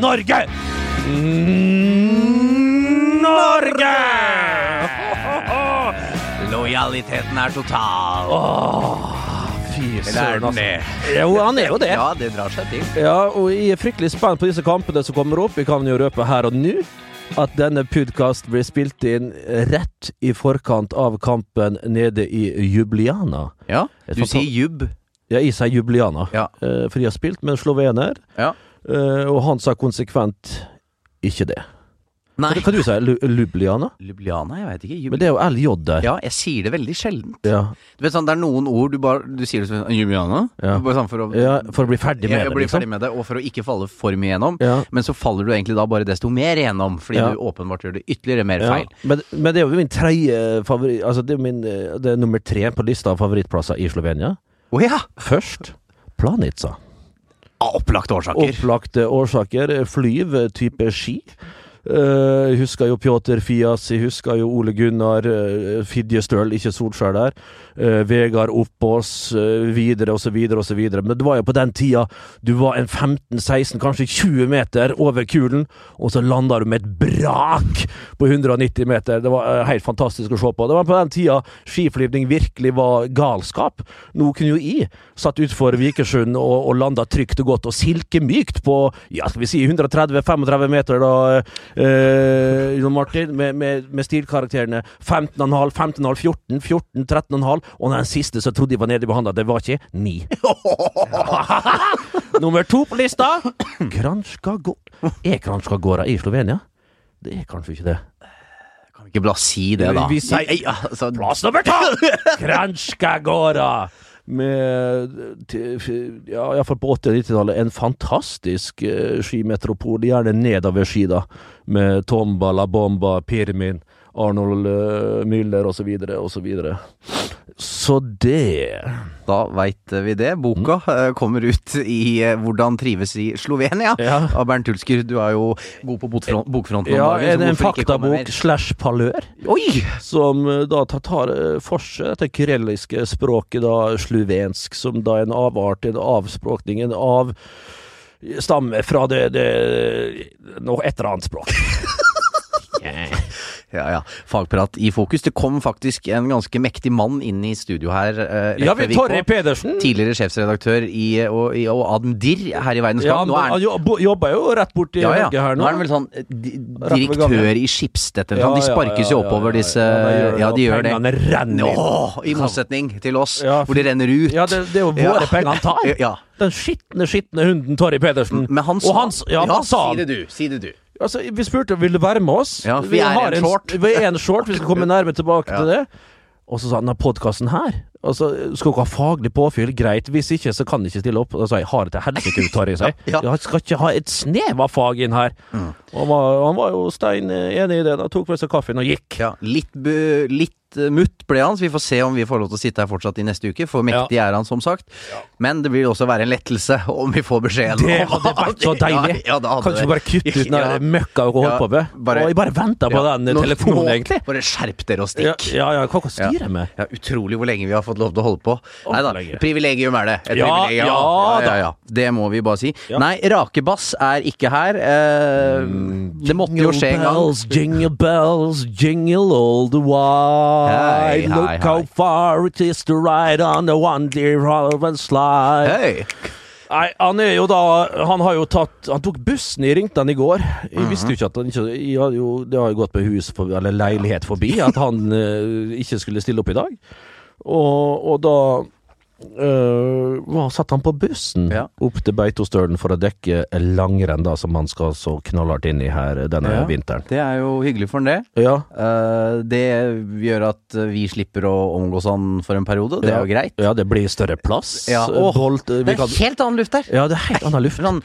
Norge! Norge! Lojaliteten er total. Fy Eller er søren, altså. Jo, han er jo det. Ja, det drar seg til. Ja, og jeg er fryktelig spent på disse kampene som kommer opp. Vi kan jo røpe her og nå at denne podkast blir spilt inn rett i forkant av kampen nede i Jubliana. Ja, du sier jubb. Ja, jeg sier Jubliana, Ja. eh, for de har spilt med en slovener, Ja. eh, og han sa konsekvent ikke det. Nei. Hva, hva du sa du? Lubliana? Ljubljana, jeg veit ikke. Jub Men det er jo LJ der. ja, jeg sier det veldig sjeldent. Ja. Du vet sånn, Det er noen ord du bare Du sier det som Ljubljana. Ja. Bare sånn for å ja, for å bli ferdig med ja, det, blir liksom. ferdig med det, og for å ikke falle for mye gjennom. Ja. Men så faller du egentlig da bare desto mer gjennom, fordi du åpenbart gjør det ytterligere mer Ja, feil. men, men det er jo min tredje favoritt Altså det er, min, det er nummer tre på lista av favorittplasser i Slovenia. Å ja! Først Planica. Av opplagte årsaker. Opplagte årsaker. Flyv, type ski. Eh, jeg husker jo Pjotr Fias, jeg husker jo Ole Gunnar, uh, Fidje Støl, ikke Solskjær der. Uh, Vegard Oppås, videre så videre. Men det var jo på den tida du var en 15-16, kanskje 20 meter over kulen, og så landa du med et brak på 190 meter. Det var eh, helt fantastisk å se på. Det var på den tida skiflyvning virkelig var galskap. Nå kunne jo jeg satt utfor Vikersund og, og landa trygt og godt og silkemykt på ja, skal vi si 130-35 meter, da, eh, Jon Martin, med, med, med stilkarakterene 15,5, 15,5, 14, 14, 13,5, og den siste som trodde jeg var nede i behandla, det var ikke 9. Nummer to på lista Kranjskagora. Er Kranjskagora i Slovenia? Det er kanskje ikke det. Kan vi ikke bare si det, da? Vi sier- Ja, altså, Plass nummer to! Kranjskagora! Med ja, iallfall på 80- og 90-tallet en fantastisk eh, skimetropol, gjerne nedover ski, da. Med Tomba, La Bomba, Pirmin, Arnold uh, Müller osv. osv. Så så det Da veit vi det. Boka mm. kommer ut i eh, 'Hvordan trives i Slovenia' Ja. av Bernt Hulsker. Du er jo god på botfront, bokfronten Ja, dagen. en, en faktabok slash palør. Oi! som eh, da tar, eh, for seg dette kyrelliske språket, da slovensk, som da er en avart, en avspråkning, en av Stammer fra det, det Noe et eller annet språk. Ja, ja. Fagprat i fokus. Det kom faktisk en ganske mektig mann inn i studio her. eh, Ja, vi Torre Pedersen. Tidligere sjefsredaktør i, og, i, og Admdir her i Verdens Gang. Ja, han han jobber jo rett borti ja, ja. Norge her Nå nå. er han vel sånn eh, direktør i Schibsted eller noe sånt. De sparkes jo oppover, disse ja, de gjør det, pengene renner inn. I motsetning til oss, hvor de renner ut. Ja, det, det er jo våre penger han tar. Ja. Den skitne, skitne hunden Torry Pedersen. Men han sa Og han, ja, ja, han sa si det du. Si det du. Altså, vi spurte vil du være med oss. Ja, vi, vi er har en short. Vi er en short, vi skal komme nærmere tilbake Ja. til det. Og så sa han at podkasten her altså, Skal ikke ha faglig påfyll? Greit. Hvis ikke, så kan de ikke stille opp. Og da sa jeg har det til helsike ut, Tarjei. jeg. Ja. Jeg skal ikke ha et snev av fag inn her. Og han var, han var jo stein eh, enig i det. Da tok med seg kaffen og gikk. Ja, litt, bu- litt mutt ble han, så vi får se om vi får lov til å sitte her fortsatt i neste uke. For mektig er han, som sagt. Men det vil også være en lettelse om vi får beskjeden. Det hadde vært så deilig! Ja, ja, kan ikke bare kutte ut den Ja. møkka dere holdt Ja, på med? bare- og jeg bare venta på Ja, den eh, nå- telefonen, nå- egentlig. Bare skjerp dere og stikk. ja, ja, hva kan styre med? Ja, utrolig hvor lenge vi har fått lov til å holde på. Oh, Nei da, privilegium er det. Et Ja, privilegium. ja ja, ja, ja. Det må vi bare si. Ja. Nei, rakebass er ikke her. Eh, det måtte jo skje en gang. jingle bells, jingle all the while. Hei, hei, Look how far it is to ride on the one dear and slide. Hei! Nei, han er jo da Han har jo tatt Han tok bussen, i Ringtan i går. Jeg visste jo ikke at han ikke jeg jo, Det har jo gått med hus for, eller leilighet forbi at han eh, ikke skulle stille opp i dag. Og, og da eh, hva, satt han på bussen Ja. opp til Beitostølen for å dekke langrenn, da, som han skal så knallhardt inn i her denne Ja. vinteren. Det er jo hyggelig for han, det. Ja, Uh, det gjør at vi slipper å omgås han for en periode. Det er jo greit. ja, det blir større plass. Bolt, vi Det kan, er helt annen luft der. ja, det er helt annen luft. Sånn,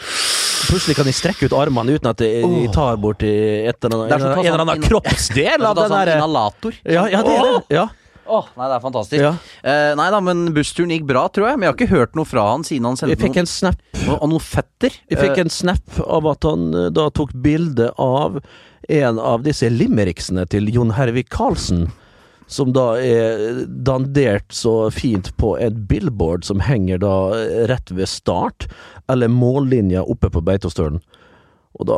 Plutselig kan de strekke ut armene uten at de, de tar bort et eller annet, en eller sånn annen kroppsdel av den sånn derre inhalator. ja, ja, det er det. Ja. Åh, nei, det er fantastisk. Ja. Eh, nei da, men bussturen gikk bra, tror jeg. Men jeg har ikke hørt noe fra han siden han sendte noen, en snap noen, noen fetter. Jeg fikk en snap av at han eh, da tok bilde av en av disse limericksene til Jon Hervik Karlsen. som da er dandert så fint på en billboard som henger da rett ved start, eller mållinja oppe på Beitostølen. Og da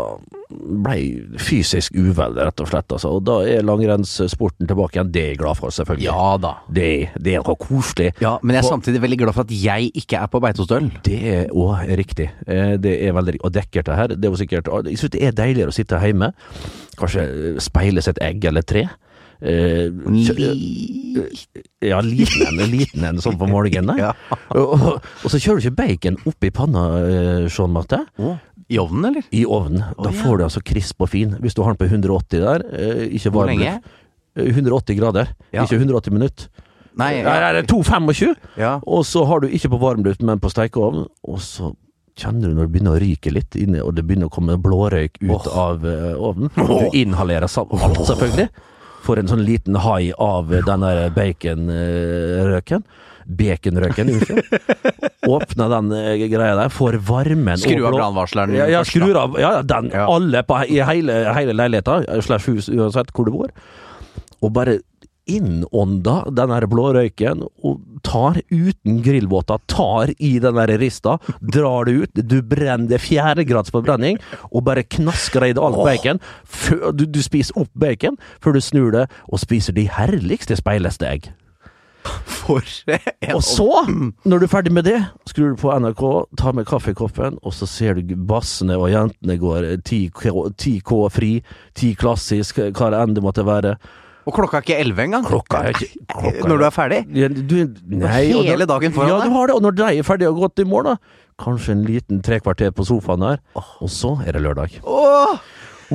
ble jeg fysisk uvel, rett og slett. Altså. Og da er langrennssporten tilbake igjen. Det er jeg glad for, selvfølgelig. Ja da. Det, det er noe koselig. Ja, men jeg er samtidig veldig glad for at jeg ikke er på Beitostølen. Det er òg riktig. Eh, Det er veldig Og dekkert, det her. Det er jo sikkert Jeg syns det er deiligere å sitte hjemme. Kanskje speile seg et egg eller tre. Eh, ja, liten en, liten en sånn på morgenen. Ja. og, og, og så kjører du ikke bacon opp i panna, eh, Sean Marte. Å, I ovnen, eller? I ovnen. Da ja. får du altså krisp og fin. Hvis du har den på 180 der, eh, ikke Hvor lenge? Eh, 180 grader, Ja. ikke 180 minutter. Nei, ja, nei, det er 2,25! ja. Og så har du ikke på varmluft, men på stekeovn, og så kjenner du når det begynner å ryke litt inni, og det begynner å komme blårøyk ut oh. av uh, ovnen. Du inhalerer alt, selvfølgelig. Får en sånn liten hai av eh, den der baconrøken. Baconrøken, unnskyld. Åpner den eh, greia der, får varmen Skru av brannvarsleren Ja, ja, skru av. Ja, den. Ja. Alle på, i hele, hele leiligheta, slash hus, uansett hvor du bor. Og bare innånda den der blårøyken, og tar uten grillvåta, tar i den der rista, drar det ut, du brenner det fjerdegrads forbrenning, og bare knasker i det alt bacon. Før, du, du spiser opp bacon før du snur det, og spiser de herligste speileste egg. For en Og så, når du er ferdig med det, skrur du på NRK, tar med kaffekoppen, og så ser du bassene og jentene går 10K, 10K fri, 10 klassisk, hva det enn det måtte være. Og klokka er ikke elleve engang. Klokka er ikke klokka Når du er ferdig. Ja, du, nei, Hele da, dagen foran Ja, du har det. Og når de er ferdige og gått i mål, da, kanskje en liten trekvarter på sofaen der, og så er det lørdag. Åh!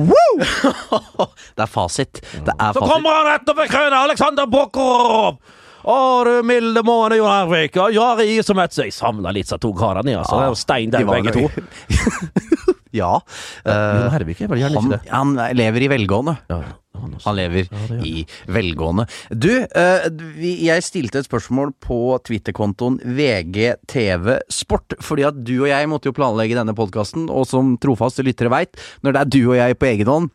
det er fasit. Det er Så fasit. kommer han etterpå krøna, Alexander Bokorov! Å, du milde måne, Jon Hervik. Ja, Jari som et Jeg savna litt så to karene, altså. Det er jo stein De der, de begge to. ja. Jon eh, Hervik er vel gjerne han, ikke det. han lever i velgående. Ja, han. Han lever Ja, i velgående. Du, eh, jeg stilte et spørsmål på Twitter-kontoen VGTV Sport, fordi at du og jeg måtte jo planlegge denne podkasten, og som trofaste lyttere veit, når det er du og jeg på egen hånd,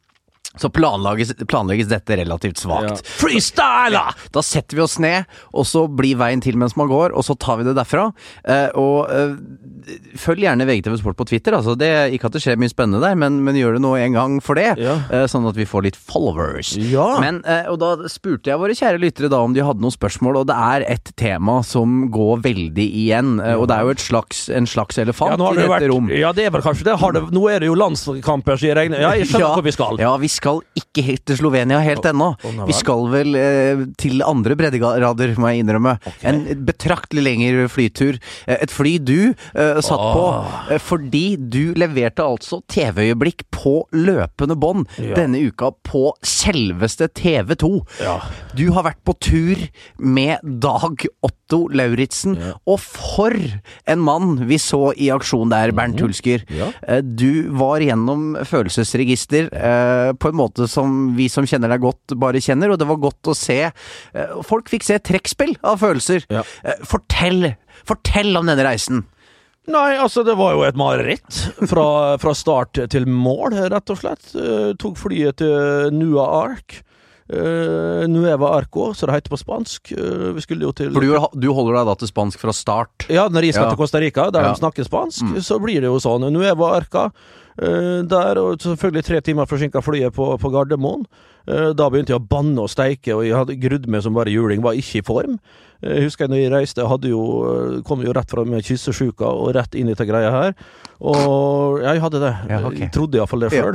så planlegges, planlegges dette relativt svakt. Freestyler! Da setter vi oss ned, og så blir veien til mens man går, og så tar vi det derfra. Eh, og eh, følg gjerne VGTV Sport på Twitter. Altså det, ikke at det skjer mye spennende der, men, men gjør det nå en gang for det. Ja. Eh, sånn at vi får litt followers. Ja. Men, eh, og da spurte jeg våre kjære lyttere da om de hadde noen spørsmål, og det er et tema som går veldig igjen. eh, og det er jo et slags, en slags elefant Ja, i dette vært, rom. ja, det er vel kanskje det. Har det. Nå er det jo landskamper, sier jeg. Ja, jeg skjønner hvor vi skal. Ja, vi skal ikke helt til Slovenia helt ennå. Vi skal vel eh, til andre breddegrader, må jeg innrømme. En betraktelig lengre flytur. Eh, et fly du eh, satt på fordi du leverte altså TV-øyeblikk på løpende bånd Ja. denne uka på selveste TV2. Ja. Du har vært på tur med Dag Otto Lauritzen, Ja. og for en mann vi så i aksjon der, Bernt Hulsker. Mhm. Ja. Eh, Du var gjennom følelsesregister eh, på en måte som vi som kjenner deg godt, bare kjenner, og det var godt å se eh, Folk fikk se trekkspill av følelser. Ja. Fortell! Fortell om denne reisen! Nei, altså, det var jo et mareritt. Fra, fra start til mål, rett og slett. Tok flyet til Nua Ark. Uh, Nueva Arco, som det heter på spansk. Uh, vi skulle jo til For du, du holder deg da til spansk fra start. Ja, når jeg skal Ja. til Costa Rica, der Ja. de snakker spansk, Mm. så blir det jo sånn. Nueva Arca. Uh, der, og selvfølgelig tre timer forsinka flyet på, på Gardermoen. Eh, da begynte jeg å banne og steike, og jeg hadde grudd meg som bare juling. Var ikke i form. Eh, Jeg husker når jeg reiste, jeg jo, eh, kom jo rett fra med kyssesjuka og rett inn i dette greia her. Og jeg hadde det. Ja, okay. Jeg trodde iallfall det Ja.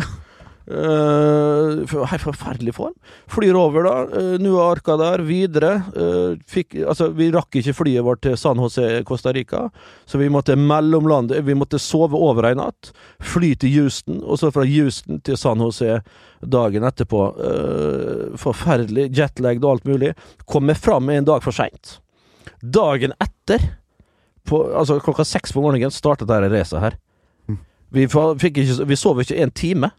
Uh, Helt forferdelig form. Flyr over, da. Uh, nå er arka der. Videre. Uh, fikk, altså, vi rakk ikke flyet vårt til San José, Costa Rica, så vi måtte mellomlande. Vi måtte sove over ei natt. Fly til Houston, og så fra Houston til San José dagen etterpå. Uh, forferdelig. jetlagd og alt mulig. Kommer fram en dag for seint. Dagen etter, på, altså klokka seks på morgenen, startet dette racet her. Vi, fikk ikke, vi sov ikke en time.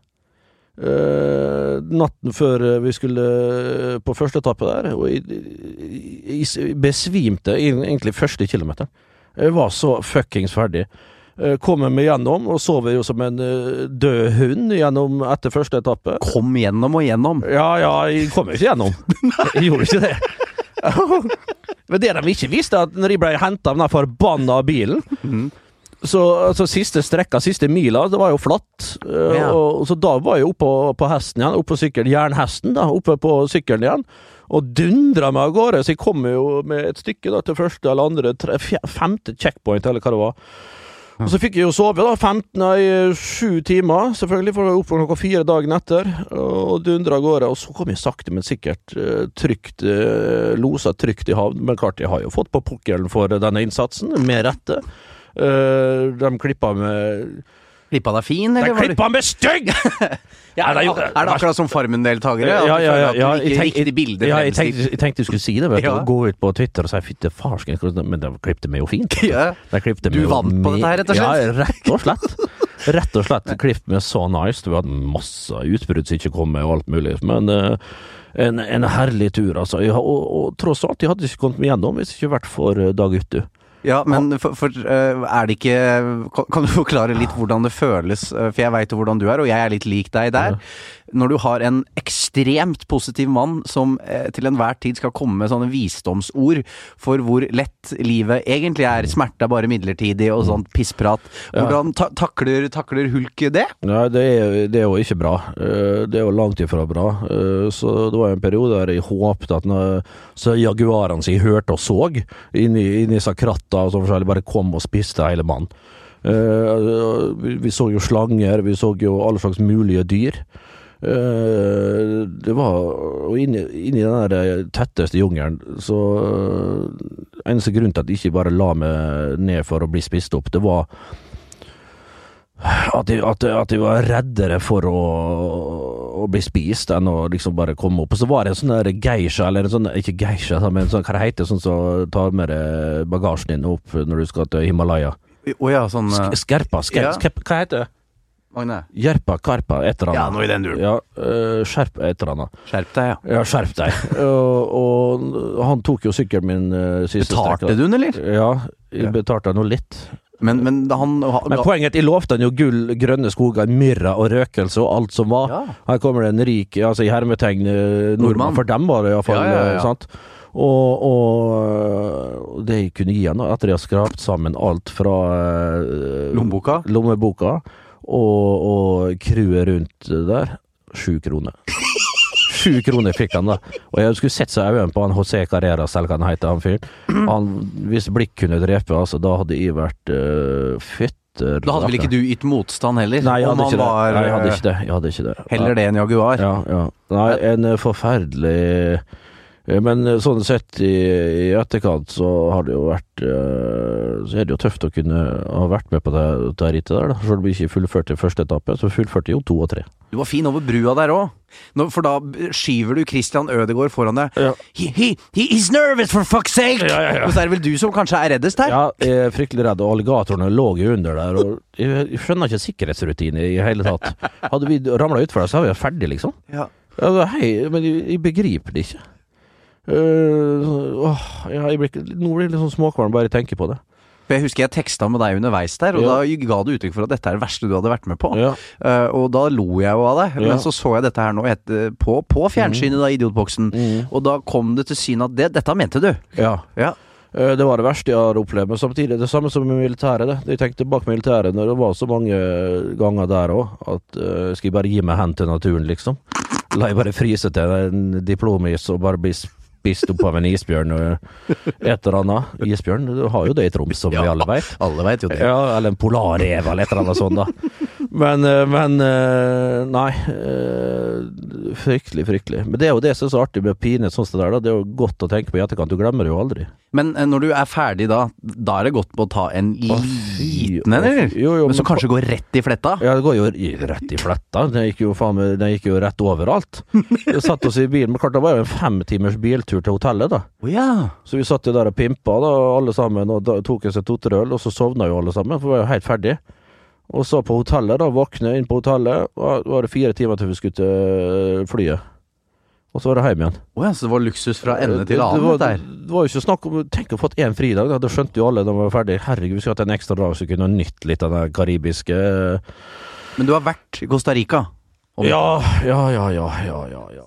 Eh, natten før eh, vi skulle eh, på første etappe der, og jeg, jeg, jeg besvimte egentlig første kilometeren. Jeg var så fuckings ferdig. Uh, Kommer meg gjennom, og sover jo som en død hund gjennom etter første etappe. Kom gjennom og gjennom. Ja, ja, jeg kom jo ikke gjennom. Jeg gjorde ikke det. Men det de ikke visste, at når jeg ble henta av den forbanna bilen så altså, Siste strekka, siste mila, det var jo flatt. eh, Ja. Og, så da var jeg oppe på, på hesten igjen, oppe på sykkelen, jernhesten, da, oppe på sykkelen igjen. Og dundra meg av gårde, så jeg kom jo med et stykke da, til første eller andre, tre, femte checkpoint, eller hva det var. Og så fikk jeg jo sove, da. 15, nei, sju timer, selvfølgelig, for jeg var oppe klokka fire dagen etter. Og dundra av gårde. Og så kom jeg sakte, men sikkert eh, trygt uh, losa trygt i havn. Men klart, jeg har jo fått på pukkelen for denne innsatsen, med rette. Eh, de klippa med Klippa deg fin, eller? De klippa med stygg! Ja, er, det, er det akkurat som Farmen-deltakere? Ja, ja, ja, ja, likte de bildene ja, jeg, tenkte, jeg tenkte du skulle si det, vet du. Ja. og Gå ut på Twitter og si 'fytte farsken', men de klippet meg jo fint. Ja. Du vant på dette her, rett og slett? Ja, rett og slett. Rett og slett klippet meg så nice. Vi hadde masse utbrudd som ikke kom med, og alt mulig. Men uh, en, en herlig tur, altså. Jeg, og, og tross alt, jeg hadde ikke kommet meg gjennom hvis det ikke vært for eh, Dag Uttu. Ja, men for, for eh, er det ikke kan, du forklare litt hvordan det føles? eh, for jeg veit jo hvordan du er, og jeg er litt lik deg der. Når du har en ekstremt positiv mann som eh, til enhver tid skal komme med sånne visdomsord for hvor lett livet egentlig er, smerte er bare midlertidig og sånt pissprat. Hvordan ta takler, takler Hulk det? Nei, det er, det er jo ikke bra. Eh, Det er jo langt ifra bra. Eh, Så det var en periode der jeg håpet at når så jaguarene sine hørte og så inni, inni disse kratta og så forskjellig, bare kom og spiste hele mannen. Eh, Vi vi så jo slanger, vi så jo alle slags mulige dyr. Eh, Det var Og inni, inni den der tetteste jungelen, så eh, Eneste grunn til at jeg ikke bare la meg ned for å bli spist opp, det var at de, at, at de var reddere for å, å bli spist enn å liksom bare komme opp. Og så var det en sånn geisha, eller en sånn, ikke geisha, men sånn, hva det heter sånn som tar med bagasjen din opp når du skal til Himalaya? Å ja, sånn eh, Sk skerpa, sker, Ja. skep, hva heter det? Magne. Jerpa, karpa, et eller Ja, annet. noe i den duren. Ja, uh, skjerp et eller annet. Skjerp deg, ja. Ja, skjerp deg. og, og han tok jo sykkelen min uh, siste Betalte strekk. du den, eller? Ja, jeg Ja. betalte nå litt. Men, men han Men poenget er at jeg lovte han jo gull, grønne skoger, myrra og røkelse og alt som var. Ja. Her kommer det en rik, altså i hermetegn, eh, nordmann. Nordmann. For dem var det iallfall. Ja, ja, ja. sant? Og, og det jeg kunne gi han, etter jeg har skrapt sammen alt fra Lommeboka? lommeboka og, og crewet rundt der, sju kroner. Sju kroner fikk han, da. Og jeg skulle sett seg i øynene på han José Carreras, eller hva han heter, han fyren. Han, hvis blikk kunne drepe, altså, da hadde jeg vært uh, fytter Da hadde vel ikke du ytt motstand heller? Nei, jeg hadde, han ikke det. var, Nei, jeg hadde eh, ikke det. Jeg hadde ikke det. Heller det enn Jaguar. Ja, ja. Nei, en eh, forferdelig eh, Men eh, sånn sett i, i etterkant så har det jo vært eh, Så er det jo tøft å kunne ha vært med på det, det rittet der, da. Selv om vi ikke fullførte første etappe, så fullførte jo to og tre. Du var fin over brua der òg. For da skyver du Christian Ødegaard foran deg. Ja. He, he, he is nervous, for fuck's sake! Ja, ja. Men så er det vel du som kanskje er reddest her? Ja, jeg er fryktelig redd, og alligatorene lå jo under der, og jeg, skjønner ikke sikkerhetsrutiner i hele tatt. Hadde vi ramla utfor der, så er vi ferdig, liksom. Ja. Ja, hei, men jeg, jeg begriper det ikke. Åh, ja, jeg blir, ikke- nå blir jeg litt sånn småkvalm bare jeg tenker på det. For Jeg husker jeg teksta med deg underveis der, og Ja. da ga du uttrykk for at dette er det verste du hadde vært med på. Ja. Eh, og da lo jeg jo av deg, Ja. men så så jeg dette her nå et, på, på fjernsynet, da, Idiotboksen. Mm. Og da kom det til syne at det, dette mente du. ja. Ja. Øh, Det var det verste jeg har opplevd, men samtidig det samme som med militæret. Det. Jeg tenkte bak militæret når det var så mange ganger der òg, at øh, skal jeg bare gi meg hen til naturen, liksom? La jeg bare fryse til en diplomis og bare bli spist opp av en isbjørn et eller annet. Isbjørn, du har jo det i Troms, som vi alle veit. Alle veit jo det. Ja, eller en polarrev eller et eller annet sånt, da. Men, eh, men eh, Nei. eh, Fryktelig, fryktelig. Men det er jo det som er så artig med pine sånn det der. Det er jo godt å tenke på i etterkant. Du glemmer det jo aldri. Men når du er ferdig da, da er det godt på å ta en liten en, eller? Jo, jo, Men som kanskje går rett i fletta? Ja, det går jo rett i fletta. Den gikk jo, faen, den gikk jo rett overalt. Vi satt oss i bilen, men klart det var jo en femtimers biltur til hotellet, da. Oh, ja. Så vi satt jo der og pimpa, da, alle sammen, og da tok oss et to-tre øl, og så sovna jo alle sammen, for vi var jo helt ferdig. Og så på hotellet, da, våkne inn på hotellet, og var det fire timer til vi skulle til øh, flyet. Og så var det hjem igjen. Å ja, så det var luksus fra ende Det- til det, annen, var, dette her. det var jo ikke snakk om Tenk å fått én fridag, da. Det skjønte jo alle da vi var ferdig. Herregud, vi skulle hatt en ekstra dag så vi kunne nytt litt av den karibiske Men du har vært i Costa Rica? Ja, ja, ja, ja, ja, ja.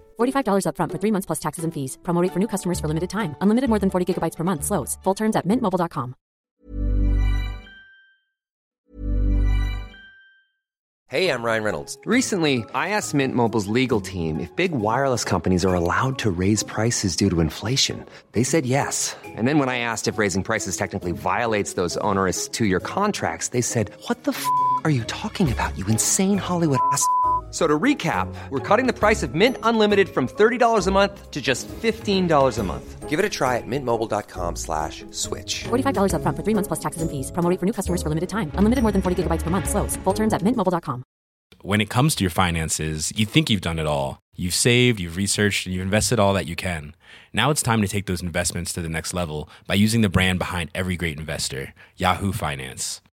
$45 upfront for three months plus taxes and fees. Promo rate for new customers for limited time. Unlimited more than 40 gigabytes per month. Slows. Full terms at mintmobile.com. Hey, I'm Ryan Reynolds. Recently, I asked Mint Mobile's legal team if big wireless companies are allowed to raise prices due to inflation. They said yes. And then when I asked if raising prices technically violates those onerous two year contracts, they said, What the f are you talking about, you insane Hollywood ass? F- So to recap, we're cutting the price of Mint Unlimited from $30 a month to just $15 a month. Give it a try at mintmobile.com slash switch. $45 upfront for three months plus taxes and fees. Promo rate for new customers for limited time. Unlimited more than 40 gigabytes per month. Slows. Full terms at mintmobile.com. When it comes to your finances, you think you've done it all. You've saved, you've researched, and you've invested all that you can. Now it's time to take those investments to the next level by using the brand behind every great investor, Yahoo Finance.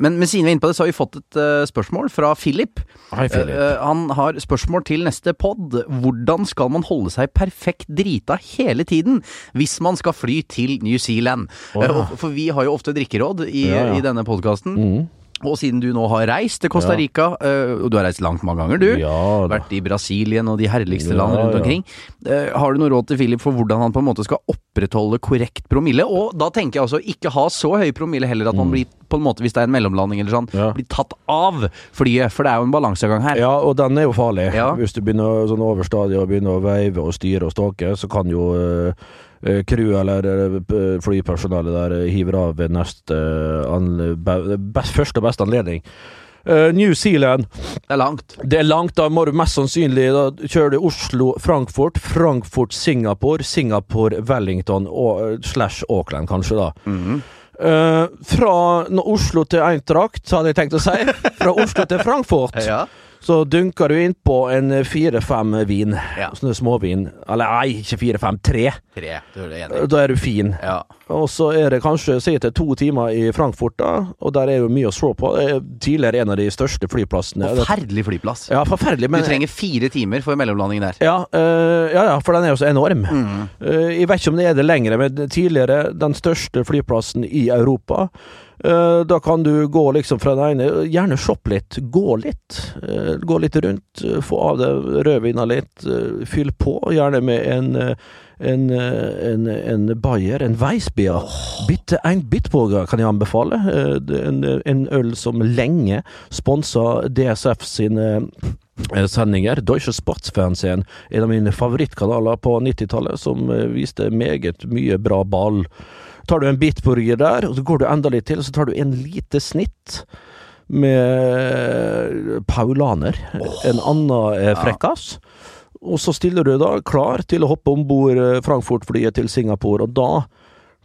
Men, men siden vi er inne på det, så har vi fått et uh, spørsmål fra Philip. Hei, Philip. Eh, eh, han har spørsmål til neste pod. Hvordan skal man holde seg perfekt drita hele tiden hvis man skal fly til New Zealand? Oh, ja. uh, For vi har jo ofte drikkeråd i, Ja, ja. i denne podkasten. Mm. Og siden du nå har reist til Costa Rica, eh, og du har reist langt mange ganger, du. Ja. Vært i Brasilien og de herligste land rundt omkring. Eh, har du noe råd til Philip for hvordan han på en måte skal opprettholde korrekt promille? Og da tenker jeg altså ikke ha så høy promille heller at man blir på en måte, hvis det er en mellomlanding eller sånn, Mm. Ja. blir tatt av flyet. For det er jo en balansegang her. Ja, og den er jo farlig. Ja. Hvis du begynner sånn overstadig og begynner å veive og styre og ståke, så kan jo uh, crew eller eh, flypersonellet der eh, hiver av ved neste eh, best, første og beste anledning. Uh, New Zealand, Det er langt. det er langt. Da må du mest sannsynlig Da kjører du Oslo-Frankfurt, Frankfurt-Singapore, Singapore-Wellington eh, slash Auckland, kanskje, da. Eh, fra nå Oslo til Eintracht, hadde jeg tenkt å si. Fra Oslo til Frankfurt. Ja. Så dunker du inn på en fire-fem vin. Ja. Sånne småvin. Eller nei, ikke fire-fem, tre. Tre. Er. Da er du fin. Ja. Og så er det kanskje si til to timer i Frankfurt, da. Og der er jo mye å se på. Er tidligere en av de største flyplassene. Forferdelig flyplass. Ja, forferdelig, men du trenger fire timer for mellomlanding der. ja, øh, ja, ja, for den er jo så enorm. Mm. Eh, jeg vet ikke om det er det lenger, men tidligere den største flyplassen i Europa. Eh, da kan du gå liksom fra den ene Gjerne shoppe litt, gå litt. eh, gå litt rundt, eh, få av deg rødvina litt, fyll på. Gjerne med en en, en, en Bayer, en Weissbier. Bitte ein Bitburger kan jeg anbefale. En, en øl som lenge sponsa DSF sine sendinger. Deutsche Sportsfernsehen, en av mine favorittkanaler på 90-tallet, som viste meget mye bra ball. Tar du en bitburger der, og så går du enda litt til, og så tar du en lite snitt med paulaner. En annen eh, frekkas. Og så stiller du da klar til å hoppe om bord Frankfurt-flyet til Singapore, og da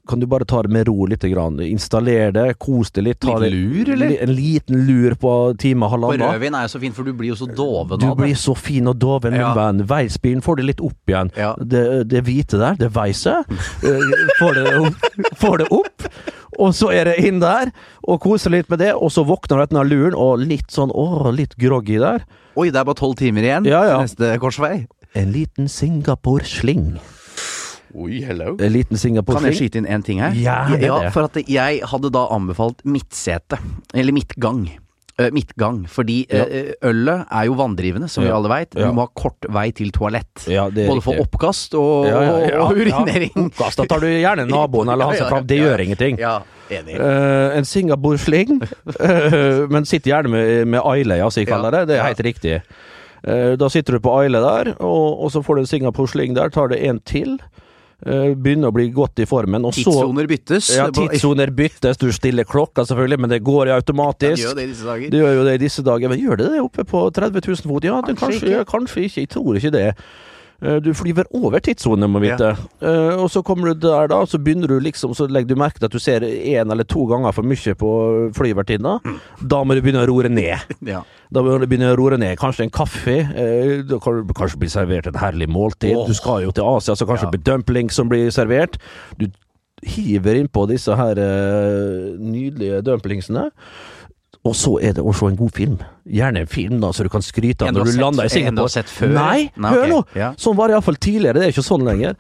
kan du bare ta det med ro litt. Grann. Installer det, kos det litt. Ta Liten lur, eller? En liten lur på time halvannen. rødvin er jo så fint, for du blir jo så doven Du av det. blir så fin og doven, min Ja. venn. Veisbilen får det litt opp igjen. Ja. Det, det hvite der, det veiset, eh, får, det opp, får det opp. Og så er det inn der, og kose litt med det. Og så våkner du etter den luren, og litt sånn åh, litt groggy der. Oi, det er bare tolv timer igjen Ja, ja. neste korsvei. En liten Singapore-sling. Oi, hello. En liten Kan jeg skyte inn én ting her? Ja, det. for at jeg hadde da anbefalt midtsete. Eller midtgang. Eh, midtgang. Fordi ja. ølet er jo vanndrivende, som vi alle veit. Ja. Du må ha kort vei til toalett. Ja, det er Både for oppkast og, Ja, ja, ja, og ja. urinering. Oppkast, Da tar du gjerne naboen eller han seg som fram. Det gjør ingenting. Ja, enig. Eh, en Singapore-sling, eh, men sitter gjerne med, med Aile, ja, som jeg kaller Ja, det. Det er ja. helt riktig. Uh, da sitter du på Aile der, og, og så får du en Singapore-sling der. Tar det en til. Eh, begynner å bli godt i formen. Og så Tidssoner byttes. Ja, tidssoner byttes. Du stiller klokka selvfølgelig, men det går Ja, automatisk. de gjør det i disse dager. Det gjør jo det i disse dager, men gjør det det oppe på 30 000 fot? Ja, Kanskje kanskje, ikke. ja, kanskje ikke. Jeg tror ikke det. Eh, Du flyver over tidssonen, må vite. Eh, og så kommer du der, da, så begynner du liksom Så legger du merke til at du ser én eller to ganger for mye på flyvertinna. Da må du begynne å roe ned. Ja. Da må du begynne å roe ned. Kanskje en kaffe. Eh, kanskje blir servert et herlig måltid. Oh. Du skal jo til Asia, så kanskje Ja. det blir dumpling som blir servert. Du hiver innpå disse her nydelige dumplingsene. Og så er det å se en god film. Gjerne en film da, så du kan skryte av når du lander i Singapore. sett før? Nei, Nei, hør okay. nå! Ja. Sånn var det iallfall tidligere. Det er ikke sånn lenger.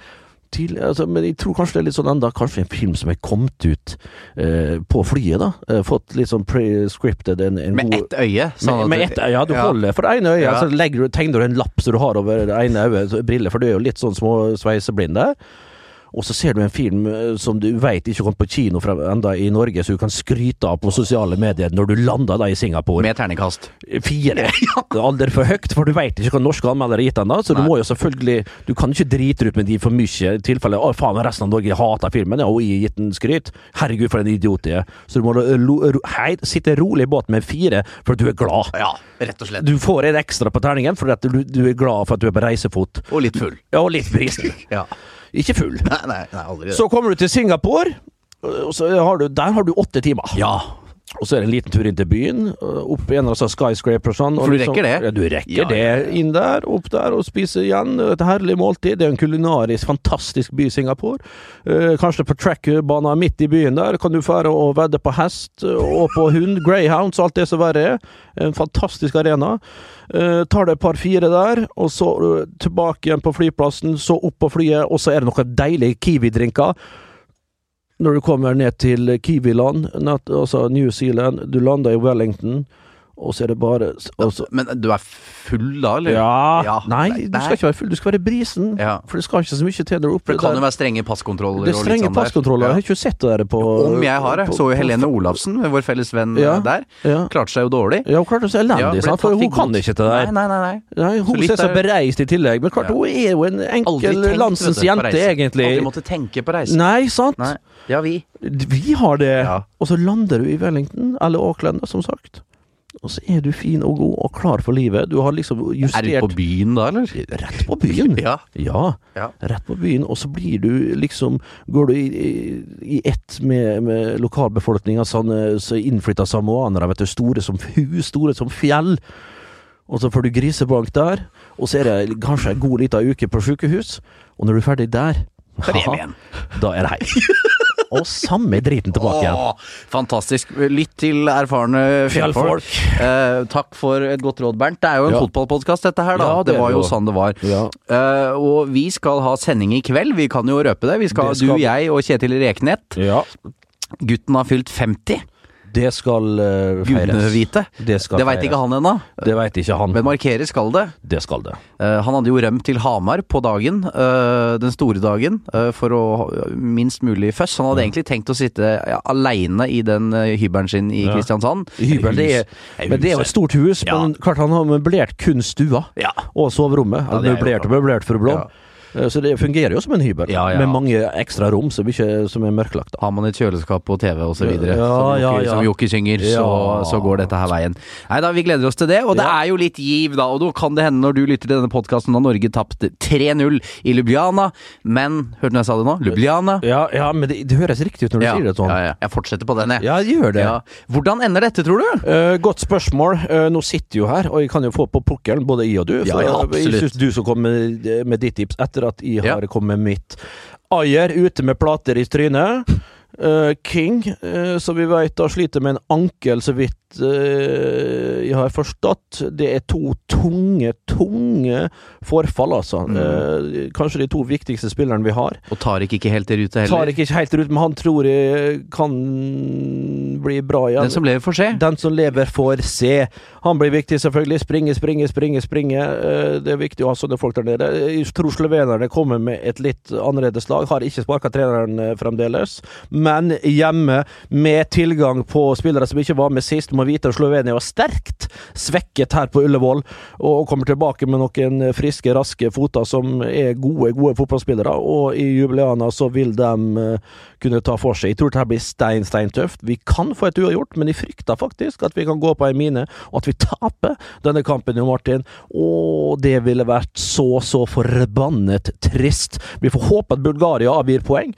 Altså, men jeg tror kanskje det er litt sånn enda Kanskje en film som er kommet ut eh, på flyet, da. Eh, fått litt sånn pre-scripted en, en Med god ett øye. sånn med, med ett øye, ja. Du Ja. holder for det ene øyet, Ja. så legger tegner du en lapp som du har over det ene øyet, briller, for du er jo litt sånn små sveiseblind der. Og så ser du en film eh, som du veit ikke kom på kino fra, enda i Norge, så du kan skryte av på sosiale medier når du lander da i Singapore. Med terningkast. Fire. Alder for høyt, for du veit ikke hva norske anmeldere har gitt ennå, så du må jo selvfølgelig Du kan ikke drite ut med de for mye i tilfelle Å, faen, resten av Norge hater filmen, ja, og jeg har gitt den skryt. Herregud, for en idiot jeg er. Så du må lo, ro, hei, sitte rolig i båten med fire, for du er glad. Ja, rett og slett. Du får en ekstra på terningen fordi at du, du er glad for at du er på reisefot. Og litt full. Ja, og litt brisen. Ja. Ikke full. Nei, nei, nei aldri det. Så kommer du til Singapore, og så har du, der har du åtte timer. Ja. Og så er det en liten tur inn til byen, opp i en av annen skyscraper og sånn. For du rekker det? Ja, du rekker Ja, ja, det. Inn der, opp der og spise igjen. Et herlig måltid. Det er en kulinarisk fantastisk by, Singapore. Eh, kanskje på track-banen midt i byen der kan du fære og vedde på hest og på hund. Greyhounds, alt det som verre er. En fantastisk arena. Eh, tar det et par-fire der, og så tilbake igjen på flyplassen, så opp på flyet, og så er det noen deilige Kiwi-drinker. Når du kommer ned til Kiwi-land, altså New Zealand, du lander i Wellington, og så er det bare og så, Men du er full da, eller? ja, Ja. Nei, du skal ikke være full, du skal være brisen. Ja. For det skal ikke så mye til når du opplever det kan jo være strenge passkontroller Det er strenge sånn passkontroller. Jeg har ikke sett det der på Om jeg har det. Så jo Helene Olafsen, vår felles venn Ja. der. Klarte seg jo dårlig. Ja, hun klarte seg elendig, for hun kan ikke det der. Nei, nei, nei. nei. Hun Så litt er så bereist i tillegg, men klart hun er jo en enkel tenkt, landsens jente, egentlig. Aldri måtte tenke på reise. Nei, sant? Nei. Ja, vi. Vi har det. Ja. Og så lander du i Wellington, eller Auckland, som sagt. Og så er du fin og god og klar for livet. Du har liksom Er du på byen da, eller? Rett på byen. Ja. Ja, Ja. rett på byen. Og så blir du liksom Går du i, i, i ett med, med lokalbefolkninga, sånn, så innflytta samoanere, vet du. Store som hus, store som fjell. Og så får du grisebank der, og så er det kanskje en god lita uke på sjukehus. Og når du er ferdig der, Så er det hjem igjen. da er det hei. og samme driten tilbake igjen. Åh, fantastisk. Lytt til erfarne fjellfolk. Fjellfolk. Eh, takk for et godt råd, Bernt. Det er jo en Ja. fotballpodkast, dette her, da. Ja, det, det var jo sånn det var. Ja. Eh, og vi skal ha sending i kveld. Vi kan jo røpe det. Vi skal, Det skal Du, jeg og Kjetil Reknett. Gutten har fylt 50. Det skal uh, feires. Gudene vite. Det skal Det veit ikke han ennå. Det veit ikke han. Men markeres skal det. det skal det. Uh, han hadde jo rømt til Hamar på dagen, uh, den store dagen, for å minst mulig føss. Han hadde egentlig tenkt å sitte ja, aleine i den hybelen sin i Ja. Kristiansand. Hybel, det er, men det er jo et stort hus, Ja. men klart han har møblert kun stua Ja. og soverommet. Er møblert og møblert for blå. Ja. Eh, Så det fungerer jo som en hybel, Ja, ja. med mange ekstra rom som, ikke, som er mørklagt. Da. Har man et kjøleskap og TV videre, Ja, som, Jokke, synger, så, så går dette her veien. Nei da, vi gleder oss til det. Og det er jo litt giv, da. Og da kan det hende når du lytter til denne podkasten, har Norge tapt 3-0 i Ljubljana. Men Hørte du når jeg sa det nå? Ljubljana. Ja, ja, men det, det høres riktig ut når du sier det sånn. ja, ja. Jeg fortsetter på den, jeg. Ja, gjør det. Hvordan ender dette, tror du? Uh, godt spørsmål. Uh, nå sitter jo her, og jeg kan jo få på pukkelen, både jeg og du. For ja, jeg- synes du skal komme med, med ditt tips etter at jeg Ja. har kommet med mitt. Ayer ute med plater i trynet. Eh, King, eh, som vi vet har sliter med en ankel, så vidt eh, jeg har forstått. Det er to tunge, tunge forfall, altså. Mm. kanskje de to viktigste spillerne vi har. Og Tariq ikke helt i rute heller. Tar ikke helt ut, men han tror jeg kan bli bra igjen. Den som lever, får se. Den som lever, får se. Han blir viktig, selvfølgelig. Springe, springe, springe. springe. Det er viktig å ha sånne folk der nede. Jeg tror slovenerne kommer med et litt annerledes lag. Har ikke sparka treneren fremdeles. Men hjemme, med tilgang på spillere som ikke var med sist, må vite at Slovenia var sterkt svekket her på Ullevål, og kommer tilbake med noen friske, raske foter som er gode, gode fotballspillere. Og i Jubileana så vil de eh, kunne ta for seg. Jeg tror dette blir stein, stein tøft. Vi kan få et uavgjort, men jeg frykter faktisk at vi kan gå på ei mine, og at vi taper denne kampen, Jo Martin. Og det ville vært så, så forbannet trist. Vi får håpe at Bulgaria avgir poeng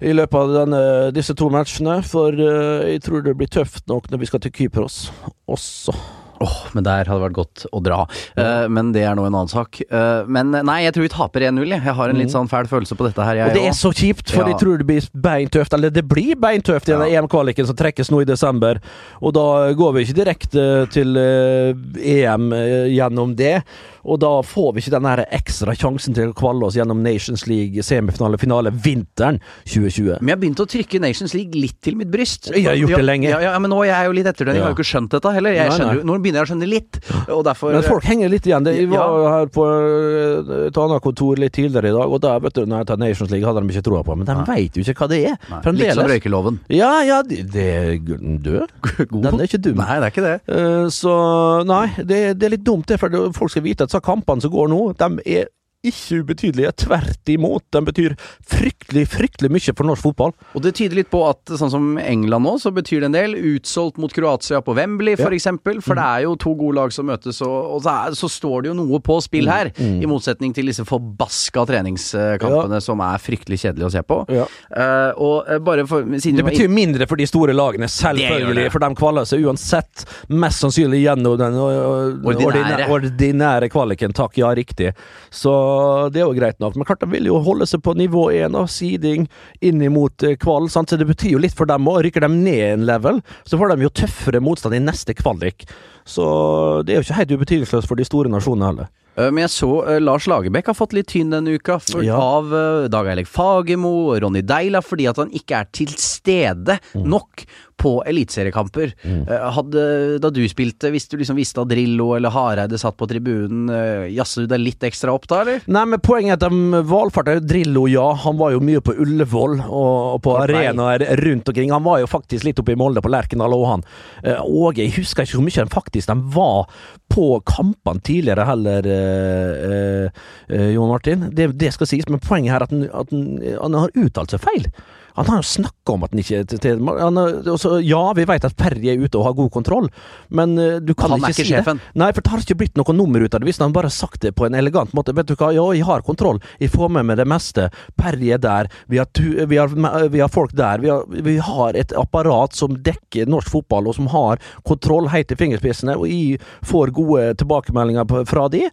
i løpet av denne, disse to matchene, for eh, jeg tror det blir tøft nok når vi skal til Kypros også. Åh, men der hadde det vært godt å dra. Uh, men det er nå en annen sak. Uh, men nei, jeg tror vi taper 1-0, jeg. Jeg har en litt sånn fæl følelse på dette her, jeg Mm. Og det er så kjipt, for Ja. jeg tror det blir beintøft. Eller det blir beintøft i denne Ja. EM-kvaliken som trekkes nå i desember. Og da går vi ikke direkte til uh, EM gjennom det. Og da får vi ikke den ekstra sjansen til å kvalle oss gjennom Nations League semifinale finale vinteren 2020. Men jeg har begynt å trykke Nations League litt til mitt bryst. Jeg har gjort det lenge. Ja, men nå er jeg jo litt etter den. Jeg har jo ikke skjønt dette heller. Jeg Nei, skjønner, jo- begynner jeg å skjønne litt, og derfor Men folk henger litt igjen. Vi Jeg Ja. var her på eh, et annet kontor litt tidligere i dag, og da vet du, tar Nations League, hadde de ikke troa på Men de ja. veit jo ikke hva det er. Fremdeles. Litt som røykeloven. Ja, ja, det, det død. God. Den er ikke dum. Nei, det er ikke det. Eh, Så nei, det, det er litt dumt, det. For folk skal vite at disse kampene som går nå, de er ikke ubetydelige. Tvert imot. Den betyr fryktelig, fryktelig mye for norsk fotball. Og det tyder litt på at sånn som England nå, så betyr det en del. Utsolgt mot Kroatia på Wembley, for Ja. eksempel. For det er jo to gode lag som møtes, og, og så, er, så står det jo noe på spill her. I motsetning til disse forbaska treningskampene som er fryktelig kjedelige å se på. Ja. Uh, og eh, bare for Det betyr mindre for de store lagene, selvfølgelig. det. For de kvaler seg uansett mest sannsynlig gjennom den Ordinære. ordinære, ordinære kvaliken. Takk, ja, riktig. Så det er jo greit nok. Men klart de vil jo holde seg på nivå én av siding inn imot eh, kval. Så det betyr jo litt for dem òg. Rykker de ned en level, så får de jo tøffere motstand i neste kvalik. Så det er jo ikke helt ubetydningsløst for de store nasjonene heller. Eh, Men jeg så eh, Lars Lagerbäck har fått litt tynn denne uka for, Ja. av uh, Dag Eileg Fagermo og Ronny Deila fordi at han ikke er til stede Mm. nok på eliteseriekamper. Mm. hadde, da du spilte, hvis du liksom visste at Drillo eller Hareide satt på tribunen, jazzer du deg litt ekstra opp da, eller? Nei, men poenget er at de valfarta Drillo, ja. Han var jo mye på Ullevål og, på arenaer rundt omkring. Han var jo faktisk litt oppe i Molde, på Lerkendal og han. Og jeg husker ikke hvor mye han faktisk de var på kampene tidligere heller, eh, eh, eh, Jon Martin. Det, det skal sies, men poenget her er at han har uttalt seg feil. Han har jo snakka om at han ikke til. Han også- Ja, vi vet at Perry er ute og har god kontroll, men eh, du kan Han ikke ikke si sjefen. det. Nei, for det har ikke blitt noe nummer ut av det hvis han bare har sagt det på en elegant måte. Vet du hva, ja, jeg har kontroll, jeg får med meg det meste. Perry er der, vi har, tu, vi har, vi har folk der. Vi har, vi har et apparat som dekker norsk fotball, og som har kontroll helt til fingerspissene, og jeg får gode tilbakemeldinger fra de.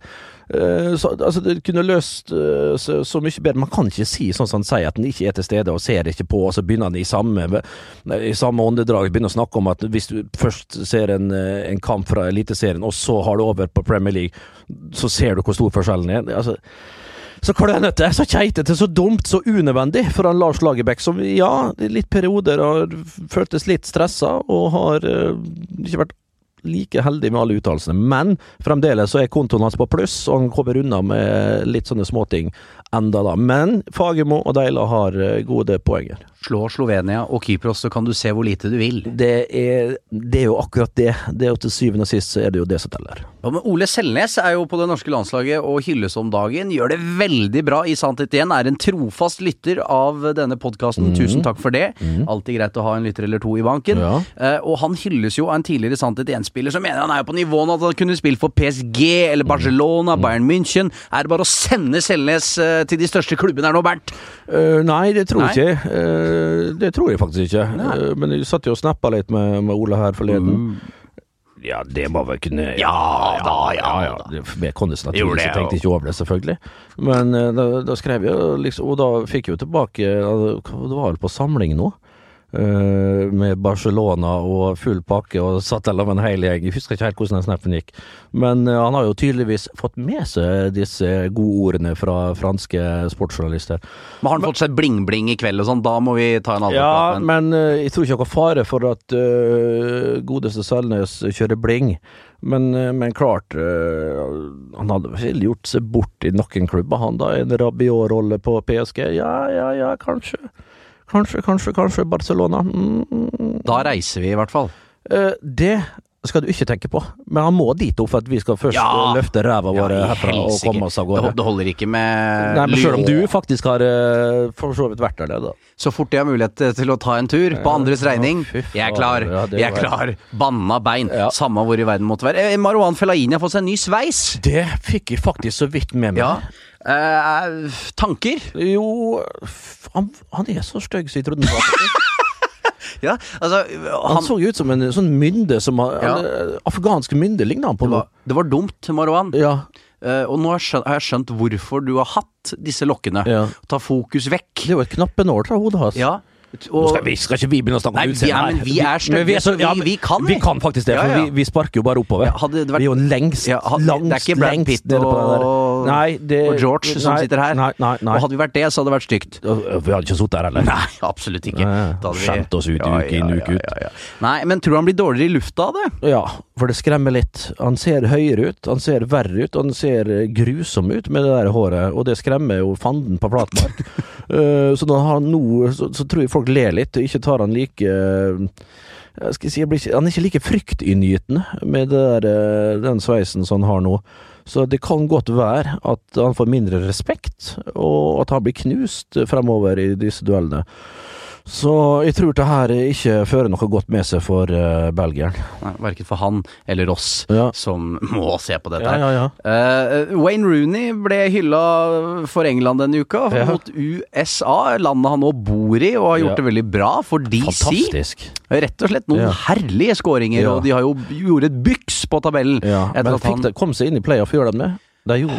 Eh, Så, altså, det kunne løst eh, så, så mye bedre. Man kan ikke si sånn som han sier, at han ikke er til stede og ser ikke på, og så begynner han i samme, i samme åndedrag begynner å snakke om at hvis du først ser en, eh, en kamp fra Eliteserien, og så har du over på Premier League, så ser du hvor stor forskjellen er. Altså, så klønete, så keitete, så dumt, så unødvendig for han Lars Lagerbäck, som ja, i litt perioder har føltes litt stressa, og har uh, ikke vært like heldig med alle uttalelsene. Men fremdeles så er kontoen hans på pluss, og han kommer unna med litt sånne småting enda da. Men Fagermo og Deila har eh, gode poenger. Slå Slovenia og Kypros, så kan du se hvor lite du vil. Det er, det er jo akkurat det. Det er jo til syvende og sist så er det jo det som teller. Ja, men Ole Selnes er jo på det norske landslaget og hylles om dagen. Gjør det veldig bra i Sannhet igjen. Er en trofast lytter av denne podkasten. Mm. Tusen takk for det. Alltid greit å ha en lytter eller to i banken. Ja. Eh, og han hylles jo av en tidligere Sannhet igjen-spiller som mener han er jo på nivået at han kunne spilt for PSG eller Barcelona, Bayern München. Er det bare å sende Selnes eh, til de største klubbene her nå, Bernt? Eh, nei, det tror jeg ikke. Eh, det tror jeg faktisk ikke. Uh, men jeg satt jo og snappa litt med, med Ole her forleden. Ja, det må vel kunne Ja da, ja ja. Det- Med naturligvis, det, jeg tenkte ikke over det, selvfølgelig. Men eh, da, da skrev jeg liksom Og da fikk jeg jo tilbake ja, Det var vel på samling nå. Eh, med Barcelona og full pakke og satt der med en hel gjeng. Jeg husker ikke helt hvordan den snappen gikk. Men uh, han har jo tydeligvis fått med seg disse gode ordene fra franske sportsjournalister. Men har han fått seg bling-bling i kveld og sånn? Da må vi ta en Ja, alvorprat. men men uh, jeg tror ikke noe fare for at godeste Selnes kjører bling. Men, men klart, han hadde vel gjort seg bort i noen klubber, han da. En Rabiot-rolle på PSG. Ja, ja, ja, kanskje. Kanskje, kanskje, kanskje Barcelona. Mm, da reiser vi i hvert fall. eh, det skal du ikke tenke på, men han må dit opp for at vi skal først Ja. eh, løfte ræva vår Ja, herfra og komme oss av gårde. det holder ikke med Nei, men selv om du faktisk har eh, for så vidt vært der, da. Så fort jeg har mulighet til å ta en tur på andres regning, jeg er klar. Jeg er klar. Banna bein. Samme hvor i verden måtte være. Marwan Fellaini har fått seg en ny sveis. Det fikk jeg faktisk så vidt med meg. Ja. Eh, tanker? Jo, han, han er så stygg som jeg trodde han var. Ja, altså Han han, så jo ut som en sånn mynde som Ja. en, Afghansk mynde ligna han på det, var, det var dumt, Marwan. Ja, Uh, og nå har jeg, skjønt, har jeg skjønt hvorfor du har hatt disse lokkene. Ja. Ta fokus vekk. det er jo et knappenål fra hodet hans. Ja. Og, skal, vi, skal ikke vi begynne å snakke om vi er- her. vi er stygge, så vi- vi kan, vi. Kan faktisk det, for. Vi, vi sparker jo bare oppover. Ja, hadde det vært- vi er jo lengst, Ja, hadde, langst, det er ikke Brad Pitt der. Og- Nei, det, og George som nei, sitter her. Nei, nei, nei. Og hadde vi vært det, så hadde det vært stygt. Vi hadde ikke sittet her heller. Nei, absolutt ikke. Skjemt oss ut uke inn, uke ut. Ja, ja. Nei, men tror du han blir dårligere i lufta av det? Ja, for det skremmer litt. Han ser høyere ut, han ser verre ut, han ser grusom ut med det der håret, og det skremmer jo fanden på flatmark. Eh, så når han nå, så, så tror jeg folk ler litt, og ikke tar han like jeg skal si, jeg blir ikke, Han er ikke like fryktinngytende med det der, eh, den sveisen som han har nå. Så det kan godt være at han får mindre respekt, og at han blir knust fremover i disse duellene. Så jeg tror det her ikke fører noe godt med seg for uh, belgieren. Verken for han eller oss Ja. som må se på dette. Ja, ja. Eh, Wayne Rooney ble hylla for England denne uka, mot USA, landet han nå bor i, og har gjort det veldig bra for DC. Fantastisk. Rett og slett noen herlige skåringer, og de har jo gjort et byks på tabellen. Men fikk han- det, kom seg inn i playoff, gjør de det? Det er jo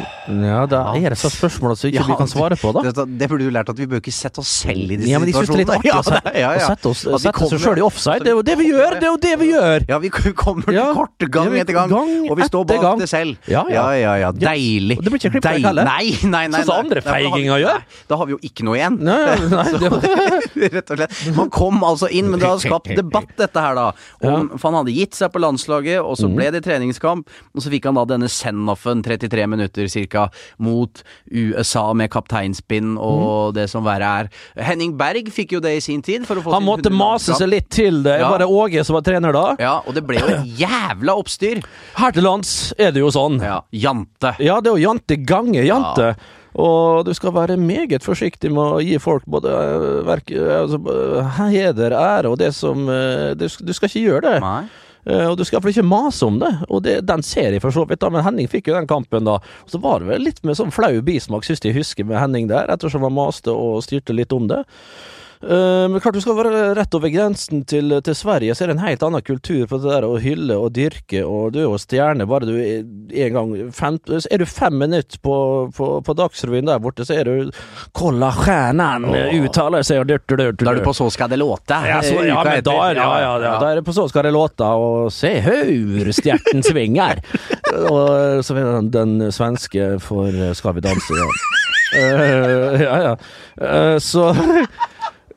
Ja, det er et sånt spørsmål som ikke Ja, vi kan svare på, da. Det, det burde du lært at vi bør ikke sette oss selv i disse Ja, men de synes det er litt artig å Ja, sette, det- ja, ja. å sette, oss, sette kommer- sjøl i offside. Det er jo det vi gjør! Det er jo det vi gjør! Ja, vi kommer til kort gang etter gang, gang og vi står bak gang. det selv. Ja, ja. ja. Deilig. Det blir ikke klippet vekk heller. Nei, nei, nei. Sånn som andre feiginger gjør. Da har vi jo ikke noe igjen. Nei, nei, nei, det Rett og slett. Man kom altså inn, men det har skapt debatt, dette her, da. Om, For han hadde gitt seg på landslaget, og så ble det treningskamp. Og så fikk han da denne send-offen, 33 minutter cirka, mot USA med kapteinspinn og det som verre er. Henning Berg fikk jo det i sin tid. Han måtte mase seg litt til det. Ja. Var det Åge som var trener da? Ja, og det ble jo et jævla oppstyr. Her til lands er det jo sånn. Ja, Jante. Ja, det er jo jante gange jante. Og du skal være meget forsiktig med å gi folk både eh, verk, eh, altså, eh, heder, ære og det som Du, du skal ikke gjøre det. Nei. Eh, og du skal iallfall ikke mase om det, og det, den ser jeg for så vidt, da, men Henning fikk jo den kampen da. Og så var det vel litt med sånn flau bismak, syns jeg husker, med Henning der, ettersom han maste og styrte litt om det. Eh, men klart du skal være rett over grensen til, til Sverige, så er det en helt annen kultur på det der å hylle og dyrke, og du er jo stjerne bare du en gang fem, Er du fem minutter på, på, på Dagsrevyen der borte, så er du Kolla stjernen uttaler seg og dyrt, dyrt, dyrt. Da er du på Så skal det låte. Ja, så, eh, ja, men da er, ja, ja, ja, da er det på så skal det låte, og se hur stjerten svinger. og så er det den svenske for eh, Skal vi danse, ja. Uh, ja, ja. Uh, så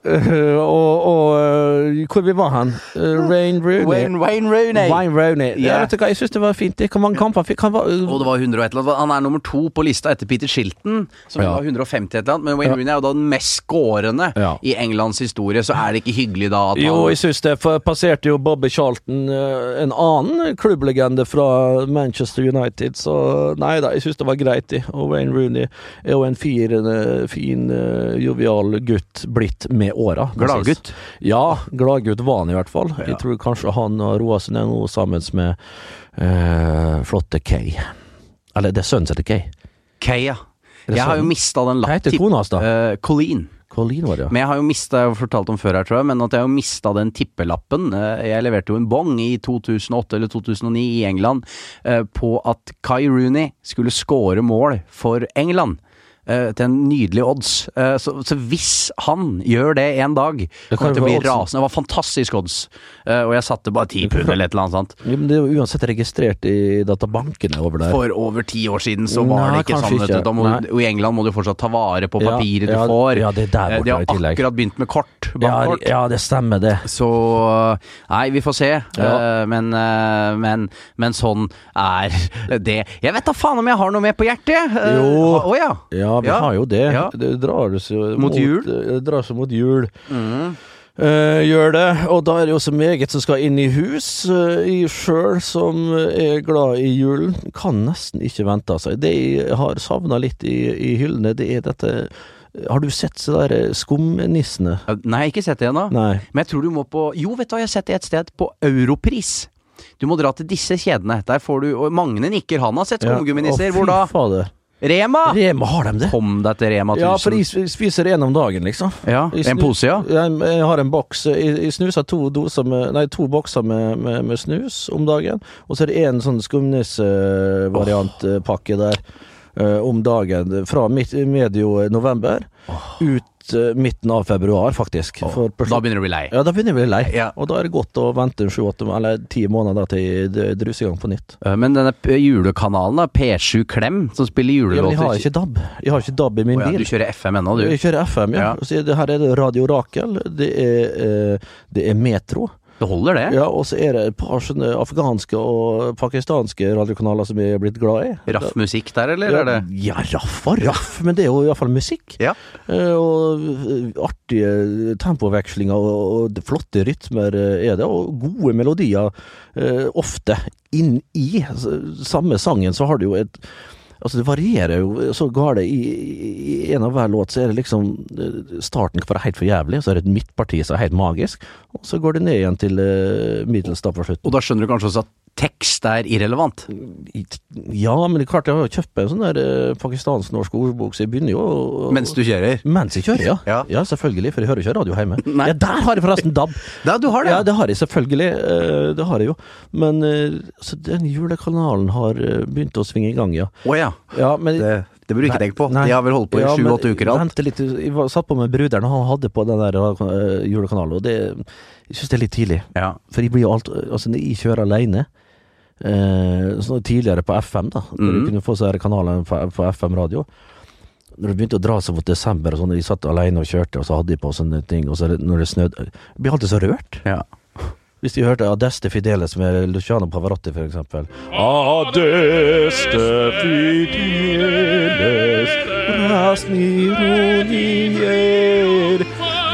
eh, og, og uh, hvor vi var han? Uh, Rain Rooney. Wayne, Wayne Rooney. Wayne Rooney. Yeah. Ja. jeg syns det var fint. Hvor mange kamper fikk han? Var, Og det var 100 og et eller annet. Han er nummer to på lista etter Peter Shilton, som Ja. var 150 et eller annet. Men Wayne Ja. Rooney er jo da den mest skårende Ja. i Englands historie, så er det ikke hyggelig da at Jo, jeg syns det. For passerte jo Bobby Charlton, eh, en annen klubblegende fra Manchester United, så nei da, jeg syns det var greit. Og Wayne Rooney er jo en fin, eh, eh, jovial gutt blitt med åra. Gladgutt. Ja, gladgutt var han i hvert fall. Jeg tror kanskje han og Roasen er noe nå sammen med øh, flotte Kay. Eller det er sønnen heter Kay. Kay, ja. Jeg har jo mista den Hva heter lapp... kona hans, da? Uh, Colleen. Colleen var det, ja. Men jeg har jo mista, jeg har fortalt om før her, tror jeg, men at jeg har mista den tippelappen. Eh, Jeg leverte jo en bong i 2008 eller 2009 i England på at Kai Rooney skulle score mål for England. Eh, til en nydelig odds. Uh, så, så hvis han gjør det en dag, kan kommer til å bli oddsen. rasende. Det var fantastisk odds. uh, og jeg satte bare ti pund eller et eller annet sånt. Ja, men det er jo uansett registrert i databankene over der. For over ti år siden så var Nei, det ikke sånn. ikke. du. Må, I England må du fortsatt ta vare på papiret ja, du får. ja, det er der borte De har akkurat begynt med kort. Ja, Bankkort. ja, det stemmer det. Så Nei, vi får se. Ja. Uh, men, uh, men, men sånn er det. Jeg vet da faen om jeg har noe mer på hjertet. Eh, Jo. Å ja. Ja, vi Ja. har jo det. Ja. Det drar seg Mot jul? Det drar seg mot jul. Mm. Uh, gjør det, og da er det jo så meget som skal inn i hus. Uh, jeg sjøl, som er glad i julen, kan nesten ikke vente seg. Det jeg har savna litt i, i hyllene, det er dette Har du sett så der eh, skumnissene? Eh, Nei, ikke sett det ennå. Men jeg tror du må på Jo, vet du hva, jeg har sett det et sted. På Europris. Du må dra til disse kjedene. Der får du Og Magne nikker. Han har sett skumgumminisser. Ja. Hvor da? Fader. Rema! Rema, har de det? Kom deg til Rema 1000. Ja, for jeg spiser en om dagen, liksom. Ja, En pose, ja. Jeg, jeg har en boks. Jeg, jeg snuser to, med, nei, to bokser med, med, med snus om dagen. Og så er det en sånn skumnisvariantpakke der eh, om dagen. Fra midt, medio november ut eh, midten av februar, faktisk. For Da begynner du å bli lei. ja, da begynner du å bli lei. Ja. Og da er det godt å vente sju-åtte eller ti måneder til det druser i gang på nytt. Eh, Men denne julekanalen, da, P7 Klem, som spiller Ja, julelåter jeg har ikke DAB. Jeg har ikke DAB i min oh, ja, bil. Du kjører FM ennå, du. Jeg kjører FM, ja. Ja. Så her er det Radio Rakel, det er, eh, det er Metro. Det holder, det. Ja, og så er det et par sånne afghanske og pakistanske radiokanaler som jeg er blitt glad i. Raff musikk der, eller Ja, er det ja, raff og raff, men det er jo iallfall musikk. Ja. Eh, og eh, artige tempovekslinger og, flotte rytmer eh, er det, og gode melodier ofte inn i samme sangen. Så har du jo et Altså Det varierer jo så gale. I, I en av hver låt så er det liksom eh, Starten kan være helt for jævlig, så er det et midtparti som er helt magisk, og så går det ned igjen til uh, middels da på slutten. Og da skjønner du kanskje også at tekst er irrelevant. Ja, men det er klart jeg har jo kjøpt en sånn der eh, pakistansk-norsk ordbok, så jeg begynner jo å Mens du kjører. Mens jeg kjører, ja. Ja. ja. selvfølgelig, for jeg hører ikke radio hjemme. Nei. Ja, der har jeg forresten DAB! Ja, du har det. Ja, det har jeg selvfølgelig. eh, Det har jeg jo. Men eh, så den julekanalen har eh, begynt å svinge i gang, ja. Å ja. ja men, Det, det burde du ikke tenke på. Nei. De har vel holdt på i Ja, men sju-åtte uker alt. Vent litt, jeg var, satt på med bruderen, og han hadde på den der eh, julekanalen, og det Jeg syns det er litt tidlig. Ja. For jeg blir jo alt Altså, når jeg kjører alene sånn Tidligere på FM, da, når du Mhm. kunne få så her kanalene på, på FM-radio. Når det begynte å dra seg mot desember, og sånn, jeg satt alene og kjørte, og så hadde de på sånne ting, og så det- når det snødde Jeg blir alltid så rørt. Ja. Hvis de hørte Adeste Fideles med Luciano Pavarotti, for eksempel. Adeste Fideles Rasni ronier Og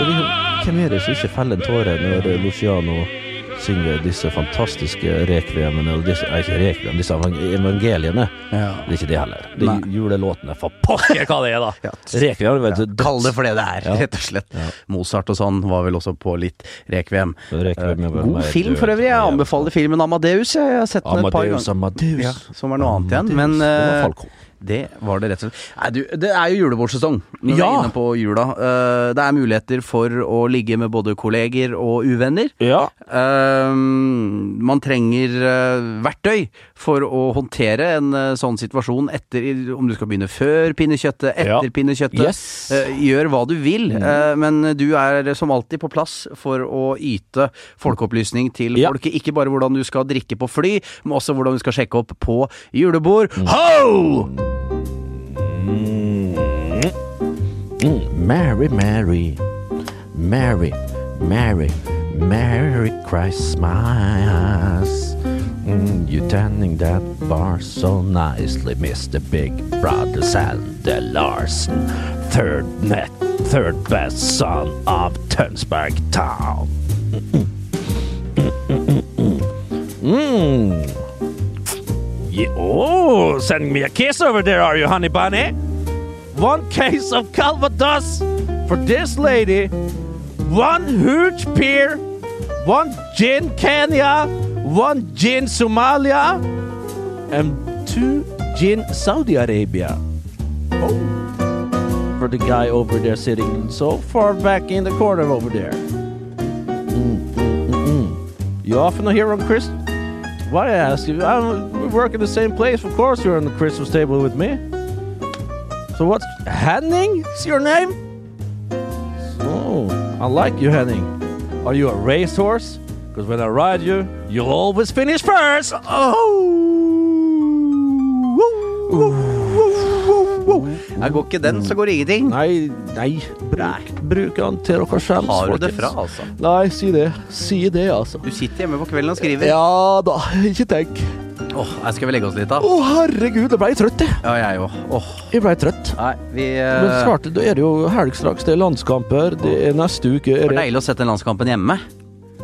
liksom, Hvem er det som ikke feller en tåre når Luciano synger disse fantastiske rekviemene, og disse, ikke rekviem, disse evangeliene? Ja. Det er ikke det heller. Det er julelåtene. For pokker hva det er, da! Ja. Rekviem, vet du. Kall det for det det er, rett og slett. Mozart og sånn var vel også på litt rekviem. Rekviem uh, God film for øvrig. Jeg anbefaler filmen Amadeus. Jeg har sett den et par Amadeus, ganger. Amadeus. Som er noe annet igjen. Men Falco. Det var det rett og slett. Nei, du, det er jo julebordsesong når vi er inne på jula. Uh, det er muligheter for å ligge med både kolleger og uvenner. Ja. Uh, man trenger uh, verktøy for å håndtere en sånn situasjon etter Om du skal begynne før pinnekjøttet, etter Ja. pinnekjøttet. Yes. Gjør hva du vil, eh, men du er som alltid på plass for å yte folkeopplysning til Ja. folket. Ikke bare hvordan du skal drikke på fly, men også hvordan du skal sjekke opp på julebord. Mm. Ho! Mm, mm. Mary, Mary, Mary, Mary, Merry Christmas. Mm, you tending that bar so nicely, Mr. Big Brother Santa Larsen. Third net, third best son of Tønsberg Town. Mm. mm, mm Yeah, oh, sending me a kiss over there, are you, honey bunny? One case of Calvados for this lady. One huge beer. One gin Kenya. One gin Somalia. And two gin Saudi Arabia. Oh. For the guy over there sitting so far back in the corner over there. Mm, mm, mm. You often hear on Chris? Why I ask you? I we work in the same place. Of course, you're on the Christmas table with me. So what's Henning? Is your name? So I like you, Henning. Are you a racehorse? Because when I ride you, you'll always finish first. Oh! Jeg går ikke den, så går det ingenting. Nei, nei. Bruk, bruk den til dere selv. Har du det fra, altså? Nei, si det. Si det, altså. Du sitter hjemme på kvelden og skriver. Ja da, ikke tenk. Åh, her skal vi legge oss litt, da. Å, herregud, jeg ble trøtt, jeg. Ja, jeg òg. Oh. Jeg ble trøtt. Nei, vi Men svarte, snart da er det jo helg straks. Det er landskamper. Det er neste uke. Det var deilig å sette den landskampen hjemme.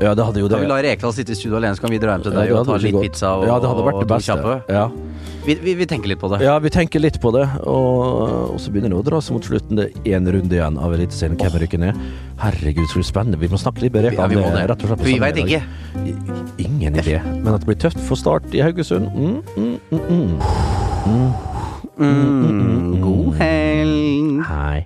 Ja, det hadde jo det. Kan vi la Rekdal sitte i studio alene, så kan vi dra hjem til deg ja, og ta litt godt. pizza og, Ja, det hadde vært det beste. Ja. Vi, vi, vi tenker litt på det. ja, vi tenker litt på det. Og, og så begynner det å dra seg mot slutten. Det er én runde igjen av Eliteserien. Hvem rykker ned? Herregud, så spennende. Vi må snakke litt bedre. Ja, vi. Rett og slett Vi veit ikke. Ingen idé. Men at det blir tøft for Start i Haugesund mm, mm, mm, mm. Mm, god helg. Hei.